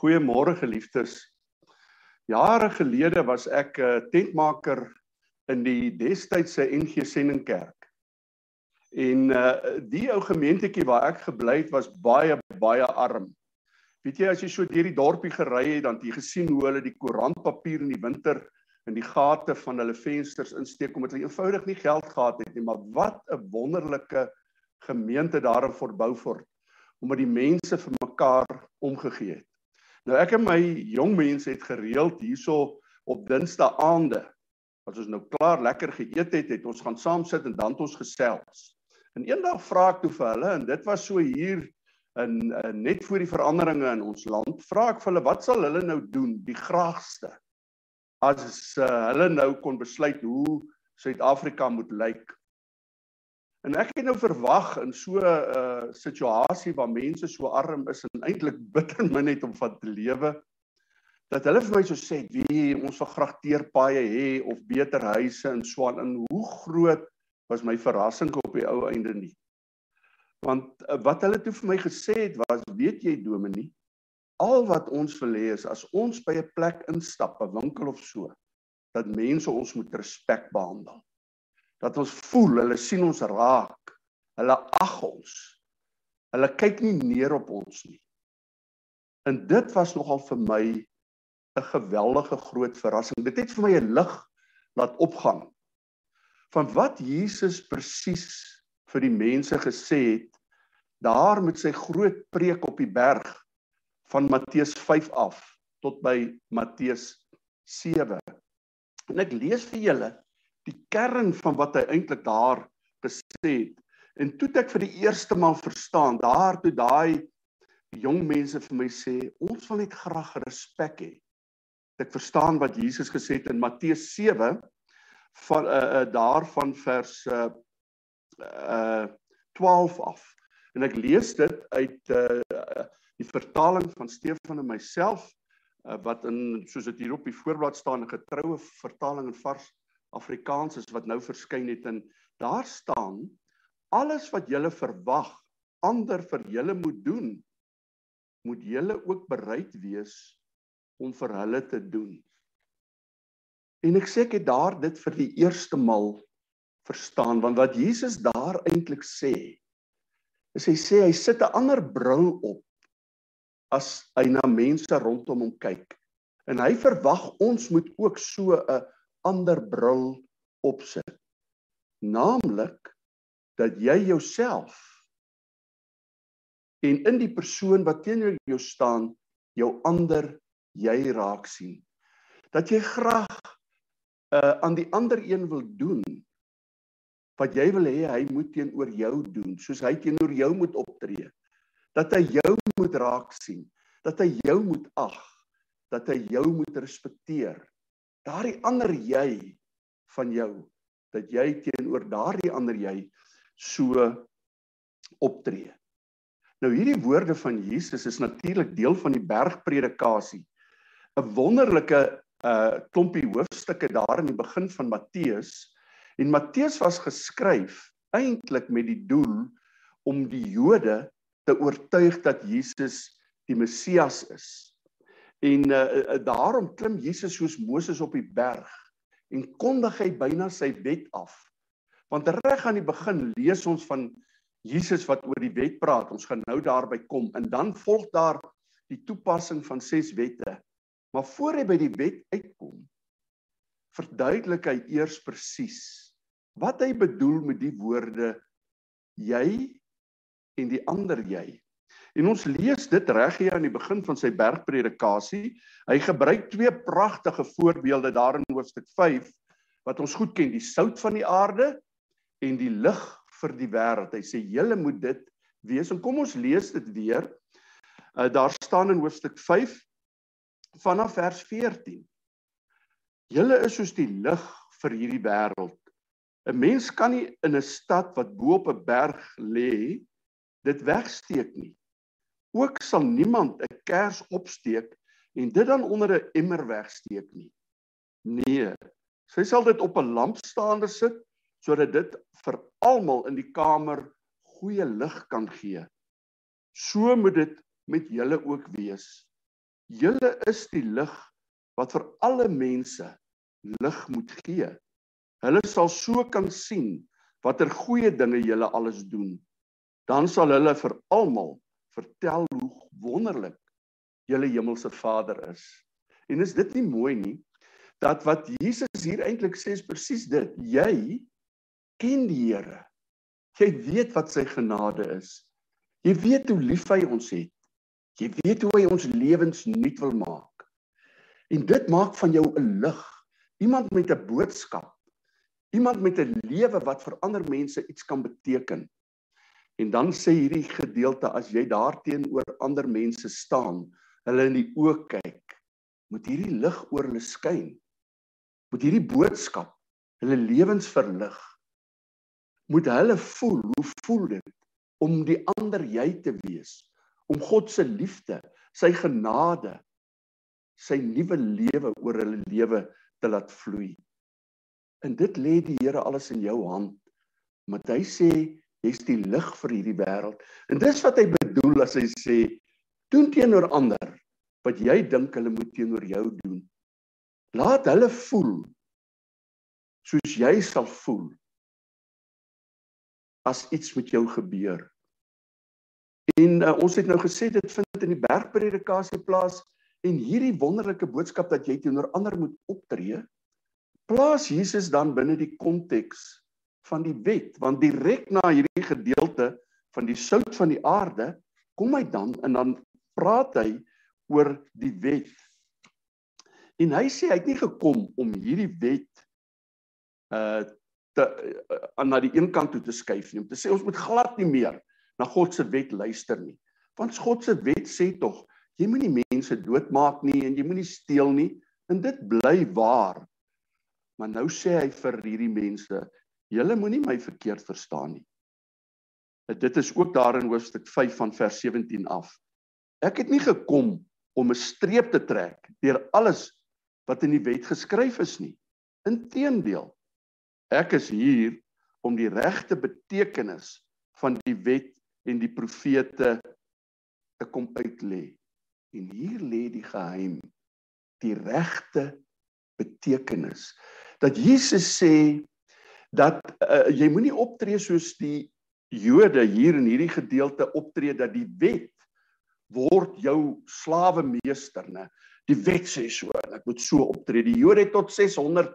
Goeiemôre geliefdes. Jare gelede was ek 'n uh, tentmaker in die destydse NG Sendingkerk. En uh die ou gemeentetjie waar ek gebly het was baie baie arm. Weet jy as jy so deur die dorpie gery het dan het jy gesien hoe hulle die koerantpapier in die winter in die gate van hulle vensters insteek omdat hulle eenvoudig nie geld gehad het nie, maar wat 'n wonderlike gemeente daar in Fort Beaufort omdat die mense vir mekaar omgegee het. Nou ek en my jong mense het gereeld hierso op Dinsdae aande as ons nou klaar lekker geëet het, het ons gaan saam sit en dan ons gesels. En eendag vra ek toe vir hulle en dit was so hier in, in net voor die veranderinge in ons land, vra ek vir hulle wat sal hulle nou doen die graagste as uh, hulle nou kon besluit hoe Suid-Afrika moet lyk En ek het nou verwag in so 'n uh, situasie waar mense so arm is en eintlik bitter min het om van te lewe dat hulle vir my so sê, "Wie ons wil graag teerpaaie hê of beter huise in Swan." En hoe groot was my verrassing op die ou einde nie. Want uh, wat hulle toe vir my gesê het was, "Weet jy Dominie, al wat ons wil hê is as ons by 'n plek instap, 'n winkel of so, dat mense ons moet respek behandel." Dat ons voel hulle sien ons raak. Hulle ag ons. Hulle kyk nie neer op ons nie. En dit was nogal vir my 'n geweldige groot verrassing. Dit het vir my 'n lig laat opgaan van wat Jesus presies vir die mense gesê het daar met sy groot preek op die berg van Matteus 5 af tot by Matteus 7. En ek lees vir julle die kern van wat hy eintlik daar gesê het. En toe ek vir die eerste maal verstaan, daar toe daai jong mense vir my sê, ons wil net graag respek hê. Ek verstaan wat Jesus gesê het in Matteus 7 van uh, uh daarvan vers uh uh 12 af. En ek lees dit uit uh die vertaling van Stefan en myself uh, wat in soos dit hier op die voorblad staan 'n getroue vertaling in vars Afrikaans is wat nou verskyn het en daar staan alles wat julle verwag ander vir julle moet doen moet julle ook bereid wees om vir hulle te doen. En ek sê ek het daar dit vir die eerste maal verstaan want wat Jesus daar eintlik sê is hy sê hy sit 'n ander bril op as hy na mense rondom hom kyk. En hy verwag ons moet ook so 'n ander bril opsit. Naamlik dat jy jouself en in die persoon wat teenoor jou staan, jou ander jy raak sien. Dat jy graag uh aan die ander een wil doen wat jy wil hê hy moet teenoor jou doen, soos hy teenoor jou moet optree. Dat hy jou moet raak sien, dat hy jou moet ag, dat hy jou moet respekteer daardie ander jy van jou dat jy teenoor daardie ander jy so optree. Nou hierdie woorde van Jesus is natuurlik deel van die bergpredikasie. 'n Wonderlike uh klompie hoofstukke daar in die begin van Matteus en Matteus was geskryf eintlik met die doel om die Jode te oortuig dat Jesus die Messias is. En uh, uh, daarom klim Jesus soos Moses op die berg en kondig hy byna sy wet af. Want reg aan die begin lees ons van Jesus wat oor die wet praat. Ons gaan nou daarby kom en dan volg daar die toepassing van ses wette. Maar voor hy by die wet uitkom, verduidelik hy eers presies wat hy bedoel met die woorde jy en die ander jy. En ons lees dit reg hier aan die begin van sy bergpredikasie. Hy gebruik twee pragtige voorbeelde daar in hoofstuk 5 wat ons goed ken, die sout van die aarde en die lig vir die wêreld. Hy sê julle moet dit wees. En kom ons lees dit weer. Uh, daar staan in hoofstuk 5 vanaf vers 14. Julle is soos die lig vir hierdie wêreld. 'n Mens kan nie in 'n stad wat bo op 'n berg lê dit wegsteek nie. Ook sal niemand 'n kers opsteek en dit dan onder 'n emmer wegsteek nie. Nee, sy sal dit op 'n lampstaande sit sodat dit vir almal in die kamer goeie lig kan gee. So moet dit met julle ook wees. Julle is die lig wat vir alle mense lig moet gee. Hulle sal so kan sien watter goeie dinge julle alles doen. Dan sal hulle vir almal vertel hoe wonderlik julle hemelse Vader is. En is dit nie mooi nie dat wat Jesus hier eintlik sê is presies dit. Jy ken die Here. Jy weet wat sy genade is. Jy weet hoe lief hy ons het. Jy weet hoe hy ons lewens nuut wil maak. En dit maak van jou 'n lig. Iemand met 'n boodskap. Iemand met 'n lewe wat vir ander mense iets kan beteken. En dan sê hierdie gedeelte as jy daarteenoor ander mense staan, hulle in die oë kyk, moet hierdie lig oor hulle skyn. Moet hierdie boodskap hulle lewens verlig. Moet hulle voel, hoe voel dit om die ander jy te wees? Om God se liefde, sy genade, sy nuwe lewe oor hulle lewe te laat vloei. En dit lê die Here alles in jou hand. Want hy sê jy's die lig vir hierdie wêreld. En dis wat hy bedoel as hy sê doen teenoor ander wat jy dink hulle moet teenoor jou doen. Laat hulle voel soos jy sal voel as iets met jou gebeur. En uh, ons het nou gesê dit vind in die bergpredikasie plaas en hierdie wonderlike boodskap dat jy teenoor ander moet optree, plaas Jesus dan binne die konteks van die wet, want direk na hierdie gedeelte van die sout van die aarde kom hy dan en dan praat hy oor die wet. En hy sê hy het nie gekom om hierdie wet uh te uh, na die een kant toe te skuif nie, om te sê ons moet glad nie meer na God se wet luister nie. Want God se wet sê tog jy moenie mense doodmaak nie en jy moenie steel nie en dit bly waar. Maar nou sê hy vir hierdie mense, julle moenie my verkeerd verstaan nie. Dit is ook daar in hoofstuk 5 van vers 17 af. Ek het nie gekom om 'n streep te trek deur alles wat in die wet geskryf is nie. Inteendeel, ek is hier om die regte betekenis van die wet en die profete te kom uitlê. En hier lê die geheim, die regte betekenis. Dat Jesus sê dat uh, jy moenie optree soos die Jode hier in hierdie gedeelte optree dat die wet word jou slawe meester, né? Die wet sê so en ek moet so optree. Die Jode het tot 600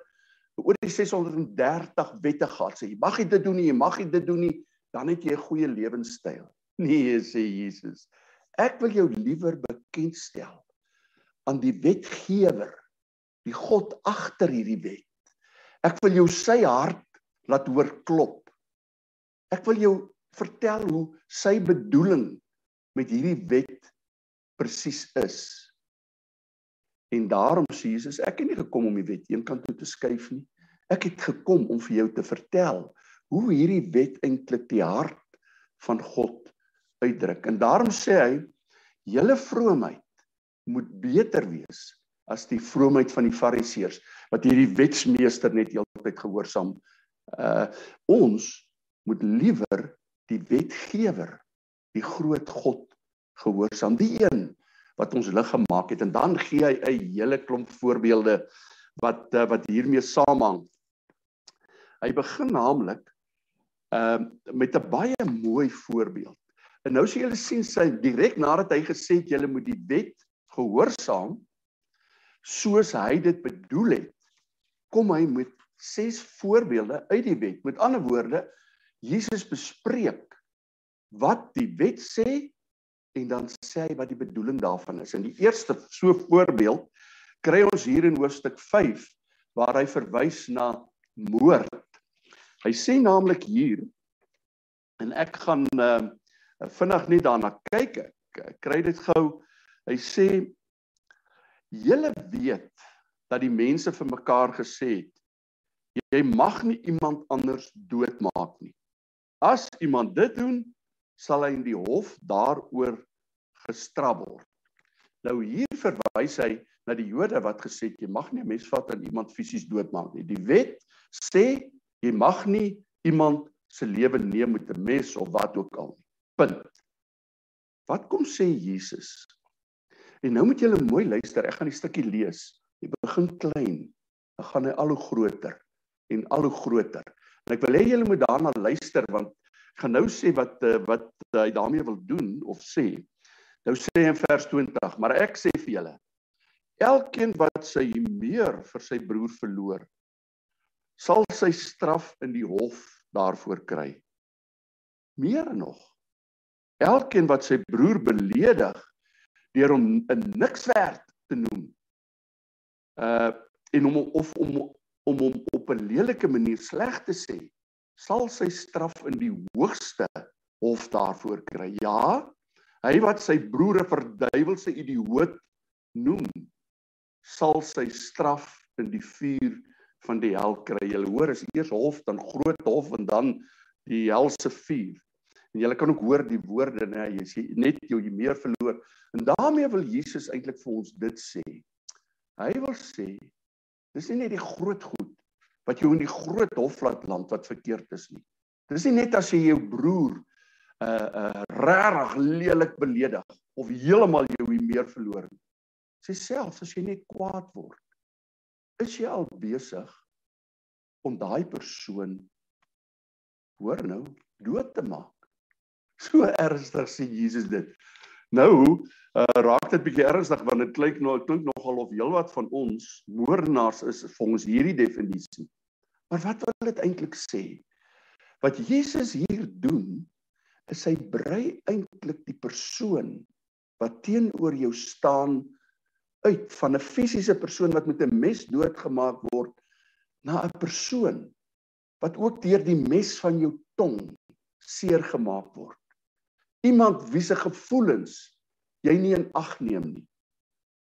oor die 630 wette gehad. Sê jy mag dit doen nie, jy mag dit doen nie, dan het jy 'n goeie lewenstyl. Nee, sê Jesus. Ek wil jou liewer bekendstel aan die wetgewer, die God agter hierdie wet. Ek wil jou sy hart laat hoor klop. Ek wil jou vertel hoe sy bedoeling met hierdie wet presies is. En daarom sê Jesus, ek het nie gekom om die wet eenkant toe te skuif nie. Ek het gekom om vir jou te vertel hoe hierdie wet eintlik die hart van God uitdruk. En daarom sê hy, julle vroomheid moet beter wees as die vroomheid van die fariseërs wat hierdie wetsmeester net heeltyd gehoorsaam. Uh ons moet liewer die wetgewer die groot God gehoorsaam die een wat ons lig gemaak het en dan gee hy 'n hele klomp voorbeelde wat uh, wat hiermee saamhang. Hy begin naamlik ehm uh, met 'n baie mooi voorbeeld. En nou sien julle sien sy direk nadat hy gesê het julle moet die wet gehoorsaam soos hy dit bedoel het, kom hy met ses voorbeelde uit die wet. Met ander woorde, Jesus bespreek wat die wet sê en dan sê hy wat die bedoeling daarvan is. In die eerste so voorbeeld kry ons hier in hoofstuk 5 waar hy verwys na moord. Hy sê naamlik hier en ek gaan uh, vinnig net daarna kyk. Ek kry dit gou. Hy sê julle weet dat die mense vir mekaar gesê het jy mag nie iemand anders doodmaak nie. As iemand dit doen, sal hy in die hof daaroor gestraf word. Nou hier verwys hy na die Jode wat gesê het jy mag nie 'n mens vat en iemand fisies doodmaak nie. Die wet sê jy mag nie iemand se lewe neem met 'n mes of wat ook al nie. Punt. Wat kom sê Jesus? En nou moet julle mooi luister. Ek gaan die stukkie lees. Jy begin klein, dan gaan hy al hoe groter en al hoe groter. En ek wil hê julle moet daarna luister want ek gaan nou sê wat eh, wat hy daarmee wil doen of sê. Nou sê hy in vers 20, maar ek sê vir julle elkeen wat sy meer vir sy broer verloor sal sy straf in die hof daarvoor kry. Meer nog. Elkeen wat sy broer beledig deur hom 'n niks werd te noem. Uh en om of om om hom op 'n lelike manier sleg te sê, sal sy straf in die hoogste hof daarvoor kry. Ja, hy wat sy broer 'n verduiwelse idioot noem, sal sy straf in die vuur van die hel kry. Jy hoor, is eers hof, dan groot hof en dan die helse vuur. En jy kan ook hoor die woorde, nê, jy sê net jou jy meer verloor. En daarmee wil Jesus eintlik vir ons dit sê. Hy wil sê dis nie net die groot goed wat jou in die groot hof laat land wat verkeerd is nie. Dis nie net as jy jou broer uh uh regtig lelik beledig of heeltemal jou hier meer verloor nie. Sê selfs as jy net kwaad word, is jy al besig om daai persoon hoor nou dood te maak. So ernstig sê Jesus dit. Nou uh, raak dit bietjie ernstig want dit klink nou klink nogal of heelwat van ons moordenaars is ons hierdie definisie. Maar wat wil dit eintlik sê? Wat Jesus hier doen is hy brei eintlik die persoon wat teenoor jou staan uit van 'n fisiese persoon wat met 'n mes doodgemaak word na 'n persoon wat ook deur die mes van jou tong seer gemaak word iemand wie se gevoelens jy nie in ag neem nie.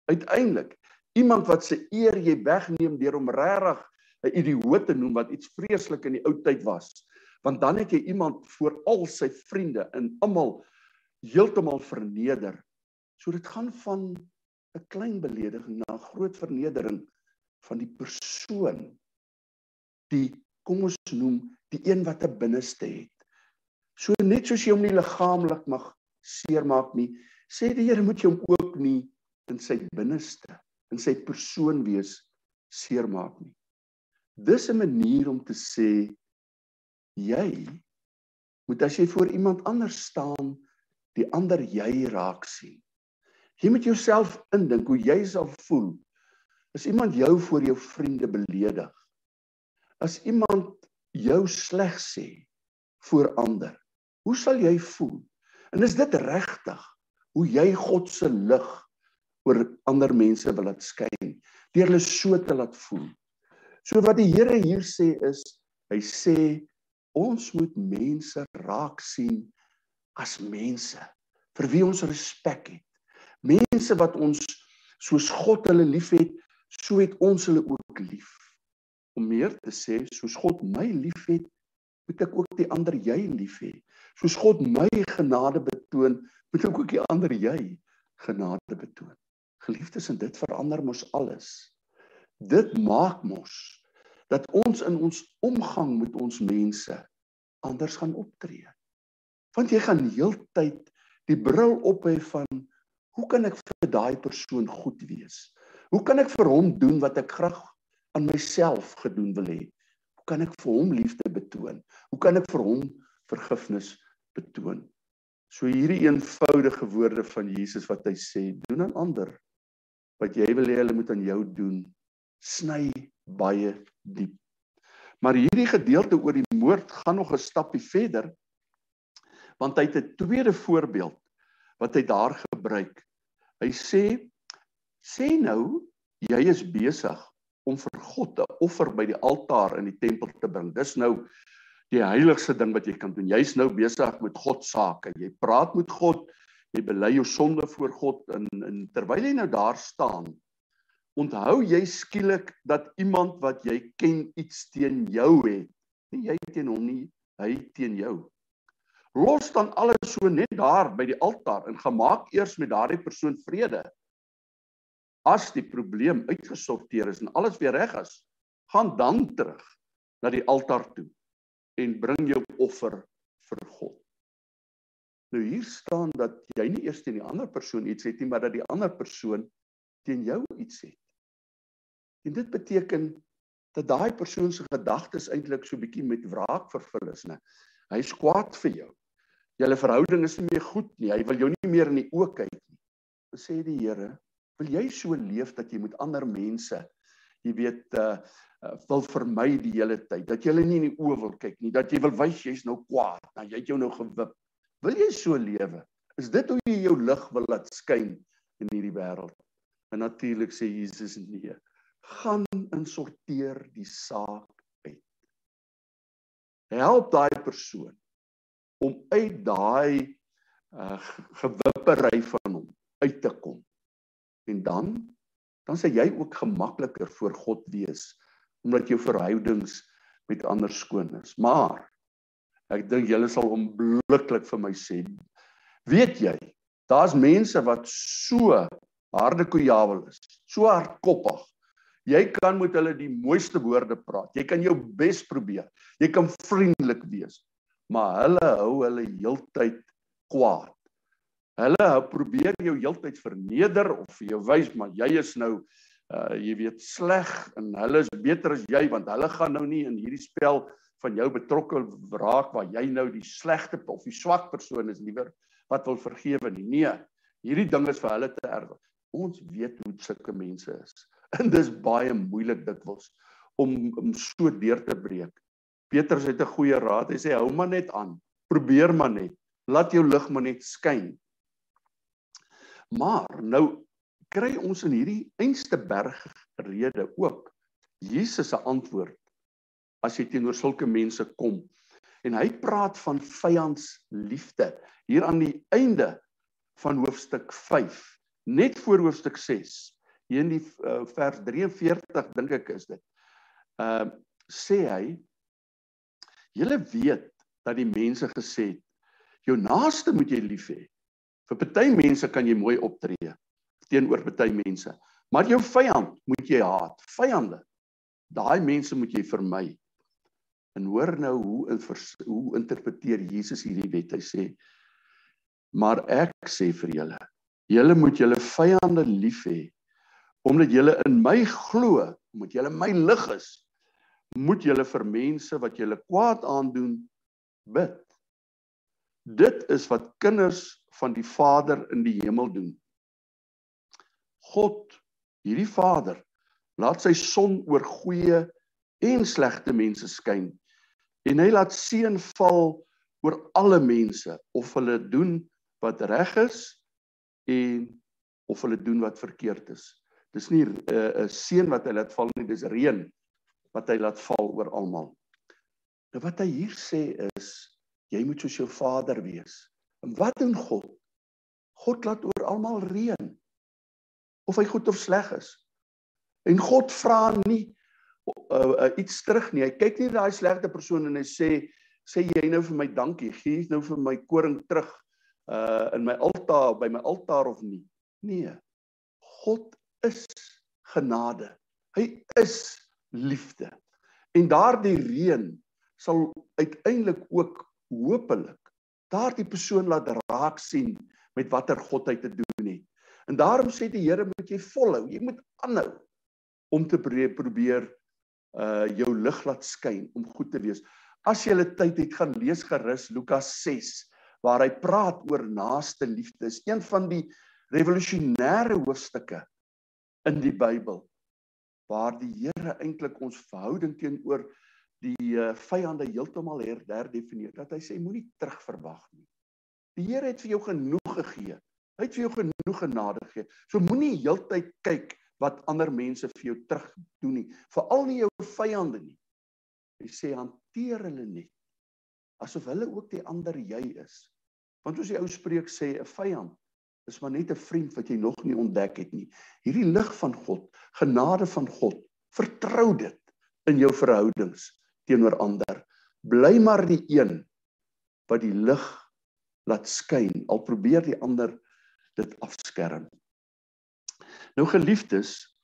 Uiteindelik iemand wat se eer jy wegneem deur om regtig 'n idioot te noem wat iets vreeslik in die ou tyd was. Want dan het jy iemand voor al sy vriende en almal heeltemal verneder. So dit gaan van 'n klein belediging na 'n groot vernedering van die persoon die kom ons noem die een wat 'n binneste het. So net soos jy hom nie liggaamlik mag seermaak nie, sê die Here moet jy hom ook nie in sy binneste, in sy persoon wees seermaak nie. Dis 'n manier om te sê jy moet as jy voor iemand anders staan, die ander jy raak sien. Jy moet jouself indink hoe jy sal voel as iemand jou voor jou vriende beledig. As iemand jou sleg sê voor ander. Hoe sal jy voel? En is dit regtig hoe jy God se lig oor ander mense wil laat skyn? Deur hulle so te laat voel. So wat die Here hier sê is, hy sê ons moet mense raak sien as mense vir wie ons respek het. Mense wat ons soos God hulle liefhet, so het ons hulle ook lief. Om meer te sê, soos God my liefhet, moet ek ook die ander jy lief hê. Soos God my genade betoon, moet ek ook die ander jy genade betoon. Geliefdes, en dit verander mos alles. Dit maak mos dat ons in ons omgang met ons mense anders gaan optree. Want jy gaan heeltyd die bril op hê van hoe kan ek vir daai persoon goed wees? Hoe kan ek vir hom doen wat ek graag aan myself gedoen wil hê? kan ek vir hom liefde betoon? Hoe kan ek vir hom vergifnis betoon? So hierdie eenvoudige woorde van Jesus wat hy sê, doen aan ander wat jy wil hê hulle moet aan jou doen, sny baie diep. Maar hierdie gedeelte oor die moord gaan nog 'n stappie verder want hy het 'n tweede voorbeeld wat hy daar gebruik. Hy sê sê nou jy is besig om vir God 'n offer by die altaar in die tempel te bring. Dis nou die heiligste ding wat jy kan doen. Jy's nou besig met God sake. Jy praat met God, jy bely jou sonde voor God en, en terwyl jy nou daar staan, onthou jy skielik dat iemand wat jy ken iets teen jou het. Nie jy teen hom nie, hy teen jou. Los dan alles so net daar by die altaar en gemaak eers met daardie persoon vrede as die probleem uitgesorteer is en alles weer reg is, gaan dan terug na die altaar toe en bring jou offer vir God. Nou hier staan dat jy nie eers teen die ander persoon iets het nie, maar dat die ander persoon teen jou iets het. En dit beteken dat daai persoon se gedagtes eintlik so bietjie met wraak vervul is, né? Hy is kwaad vir jou. Julle verhouding is nie meer goed nie. Hy wil jou nie meer in die oë kyk nie. Dan sê die Here, wil jy so leef dat jy met ander mense, jy weet, uh, uh wil vermy die hele tyd, dat jy hulle nie in die oë wil kyk nie, dat jy wil wys jy's nou kwaad, nou jy het jou nou gewip. Wil jy so lewe? Is dit hoe jy jou lig wil laat skyn in hierdie wêreld? En natuurlik sê Jesus nee. Gaan en sorteer die saak uit. Help daai persoon om uit daai uh, gewippery van hom uit te kom. En dan dan sê jy ook gemakliker voor God wees omdat jou verhoudings met ander skoon is. Maar ek dink julle sal onmiddellik vir my sê, weet jy, daar's mense wat so harde kojawel is, so hardkoppig. Jy kan met hulle die mooiste woorde praat. Jy kan jou bes probeer. Jy kan vriendelik wees. Maar hulle hou hulle heeltyd kwaad. Hulle probeer jou heeltyd verneder of vir jou wys maar jy is nou uh jy weet sleg en hulle is beter as jy want hulle gaan nou nie in hierdie spel van jou betrokke raak waar jy nou die slegte of die swak persoon is liewer wat wil vergewe nie. Nee, hierdie ding is vir hulle te erg. Ons weet hoe sulke mense is. En dis baie moeilik dikwels om om so deur te breek. Petrus het 'n goeie raad. Hy sê hou maar net aan. Probeer maar net. Laat jou lig maar net skyn. Maar nou kry ons in hierdie einste berg rede ook Jesus se antwoord as jy teenoor sulke mense kom. En hy praat van vyandsliefde hier aan die einde van hoofstuk 5, net voor hoofstuk 6. Hier in die uh, vers 43 dink ek is dit. Ehm uh, sê hy julle weet dat die mense gesê het jou naaste moet jy lief hê Vir party mense kan jy mooi optree teenoor party mense, maar jou vyand moet jy haat. Vyande. Daai mense moet jy vermy. En hoor nou hoe hoe interpreteer Jesus hierdie wet? Hy sê: "Maar ek sê vir julle, julle moet julle vyande lief hê omdat julle in my glo, omdat julle my lig is, moet julle vir mense wat julle kwaad aandoen bid. Dit is wat kinders van die Vader in die hemel doen. God, hierdie Vader, laat sy son oor goeie en slegte mense skyn en hy laat seën val oor alle mense of hulle doen wat reg is en of hulle doen wat verkeerd is. Dis nie 'n uh, seën wat hy laat val nie, dis reën wat hy laat val oor almal. Nou wat hy hier sê is Jy moet soos jou Vader wees. En wat doen God? God laat oor almal reën. Of hy goed of sleg is. En God vra nie uh, uh, iets terug nie. Hy kyk nie daai slegte persoon en hy sê sê jy nou vir my dankie, gee nou vir my koring terug uh in my altaar by my altaar of nie. Nee. God is genade. Hy is liefde. En daardie reën sal uiteindelik ook hopelik daardie persoon laat raak sien met watter God hy te doen het. En daarom sê die Here moet jy volhou. Jy moet aanhou om te probeer uh jou lig laat skyn om goed te wees. As jy hulle tyd het gaan lees gerus Lukas 6 waar hy praat oor naaste liefde. Is een van die revolusionêre hoofstukke in die Bybel waar die Here eintlik ons verhouding teenoor die uh, vyande heeltemal herdefinieer dat hy sê moenie terugverwag nie. Die Here het vir jou genoeg gegee. Hy het vir jou genoeg genade gegee. So moenie heeltyd kyk wat ander mense vir jou terug doen nie, veral nie jou vyande nie. Hy sê hanteer hulle net asof hulle ook die ander jy is. Want soos die ou spreek sê 'n vyand is maar net 'n vriend wat jy nog nie ontdek het nie. Hierdie lig van God, genade van God, vertrou dit in jou verhoudings teenoor ander. Bly maar die een wat die lig laat skyn al probeer die ander dit afskerm. Nou geliefdes,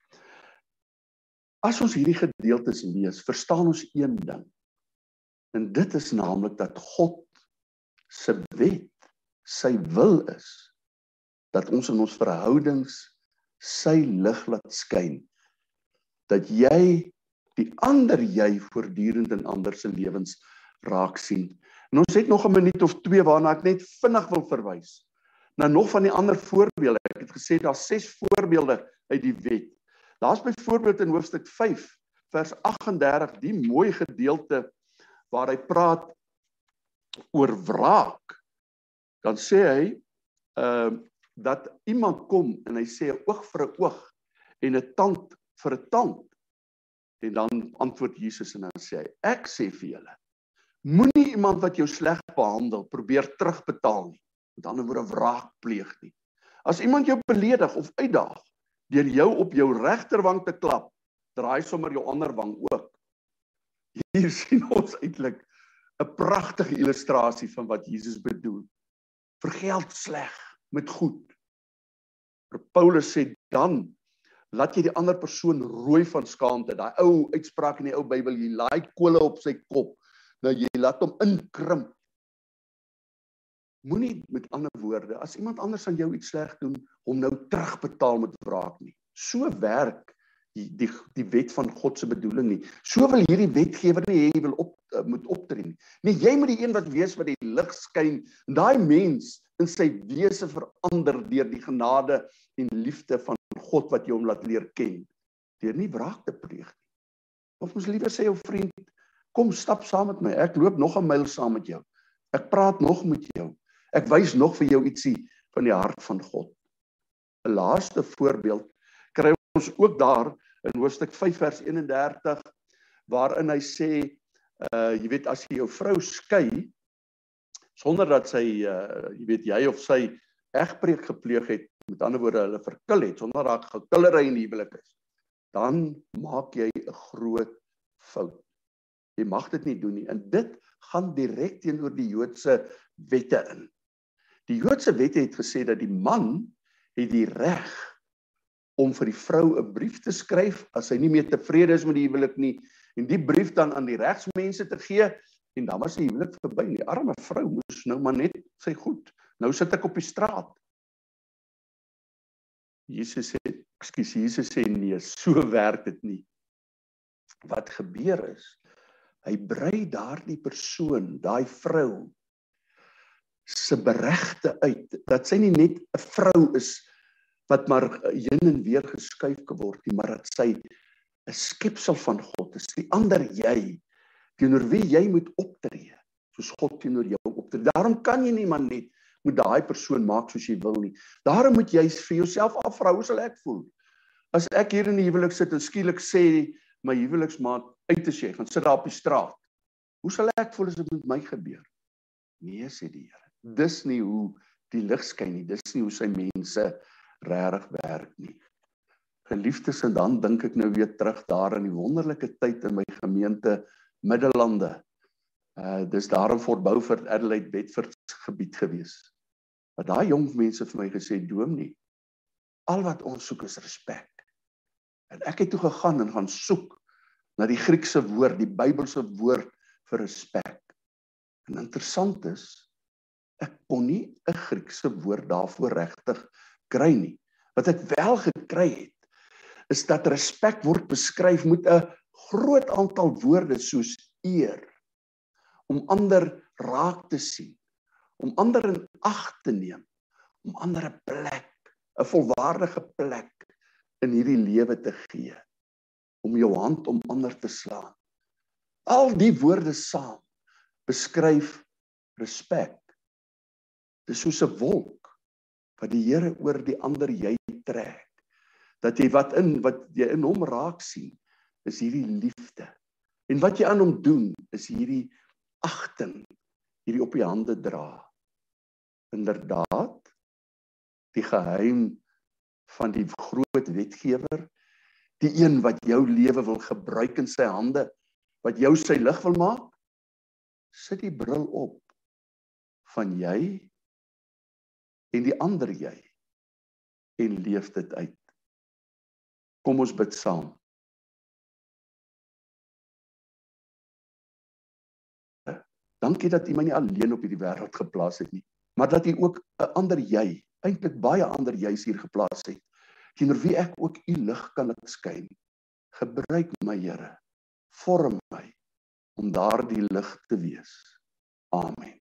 as ons hierdie gedeeltes lees, verstaan ons een ding. En dit is naamlik dat God se wet, sy wil is dat ons in ons verhoudings sy lig laat skyn dat jy die ander jy voortdurend in ander se lewens raak sien. En ons het nog 'n minuut of 2 waarna ek net vinnig wil verwys. Nou nog van die ander voorbeelde. Ek het gesê daar's 6 voorbeelde uit die wet. Daar's byvoorbeeld in hoofstuk 5 vers 38 die mooi gedeelte waar hy praat oor wraak. Dan sê hy ehm uh, dat iemand kom en hy sê 'n oog vir 'n oog en 'n tand vir 'n tand. En dan antwoord Jesus en dan sê hy: Ek sê vir julle, moenie iemand wat jou sleg behandel probeer terugbetaal nie. Met ander woorde wraak pleeg nie. As iemand jou beledig of uitdaag deur jou op jou regterwang te klap, draai sommer jou ander wang ook. Hier sien ons eintlik 'n pragtige illustrasie van wat Jesus bedoel. Vergeld sleg met goed. Paulus sê dan laat jy die ander persoon rooi van skaamte. Daai ou uitspraak in die ou Bybel, jy laai kole op sy kop. Nou jy laat hom inkrimp. Moenie met ander woorde, as iemand anders aan jou iets sleg doen, hom nou terugbetaal met wraak nie. So werk die die die wet van God se bedoeling nie. So wil hierdie wetgewer nie hê jy wil op uh, moet optree nie. Nee, jy moet die een wat wees wat die lig skyn en daai mens in sy wese verander deur die genade en liefde van God wat jy hom laat leer ken deur nie wraak te pleeg nie. Of ons liewer sê jou vriend, kom stap saam met my. Ek loop nog 'n myl saam met jou. Ek praat nog met jou. Ek wys nog vir jou ietsie van die hart van God. 'n Laaste voorbeeld kry ons ook daar in hoofstuk 5 vers 31 waarin hy sê uh jy weet as jy jou vrou skei sonder dat sy uh jy weet jy of sy egbreek gepleeg het met ander woorde hulle verkil het sonder dat gekillery in die huwelik is dan maak jy 'n groot fout. Jy mag dit nie doen nie en dit gaan direk teenoor die Joodse wette in. Die Joodse wette het gesê dat die man het die reg om vir die vrou 'n brief te skryf as hy nie meer tevrede is met die huwelik nie en die brief dan aan die regsmense te gee en dan was die huwelik verby. Die arme vrou moes nou maar net sy goed. Nou sit ek op die straat. Jesus sê, ekskuus, Jesus sê nee, so werk dit nie. Wat gebeur is, hy brei daardie persoon, daai vrou se beregte uit dat sy nie net 'n vrou is wat maar heen en weer geskuif geword het, maar dat sy 'n skepsel van God is, die ander jy teenoor wie jy moet optree, soos God teenoor jou optree. Daarom kan jy nie maar net moet daai persoon maak soos jy wil nie. Daarom moet jy vir jouself afvra hoe sal ek voel? As ek hier in die huwelik sit en skielik sê my huweliksmaat uit te sê, gaan sit daar op die straat. Hoe sal ek voel as dit met my gebeur? Nee, sê die Here. Dis nie hoe die lig skyn nie. Dis nie hoe sy mense regtig werk nie. Geliefdes, en dan dink ek nou weer terug daar in die wonderlike tyd in my gemeente Middellande. Uh dis daar in Fort Beaufort, Adelaide, Bedford gebied gewees. Maar daai jong mense vir my gesê dominee, al wat ons soek is respek. En ek het toe gegaan en gaan soek na die Griekse woord, die Bybelse woord vir respek. En interessant is ek kon nie 'n Griekse woord daarvoor regtig kry nie. Wat ek wel gekry het is dat respek word beskryf met 'n groot aantal woorde soos eer om ander raak te sien, om ander in ag te neem, om ander 'n plek, 'n volwaardige plek in hierdie lewe te gee, om jou hand om ander te slaan. Al die woorde saam beskryf respek. Dis soos 'n wolk wat die Here oor die ander jy trek. Dat jy wat in wat jy in hom raak sien, is hierdie liefde. En wat jy aan hom doen, is hierdie agting, hierdie op die hande dra. Inderdaad, die geheim van die groot wetgewer, die een wat jou lewe wil gebruik in sy hande, wat jou sy lig wil maak, sit die bril op van jy en die ander jy en leef dit uit. Kom ons bid saam. Dankie dat U my nie alleen op hierdie wêreld geplaas het nie, maar dat U ook 'n ander jy, eintlik baie ander jy's hier geplaas het, teenoor wie ek ook U lig kan laat skyn. Gebruik my Here, vorm my om daardie lig te wees. Amen.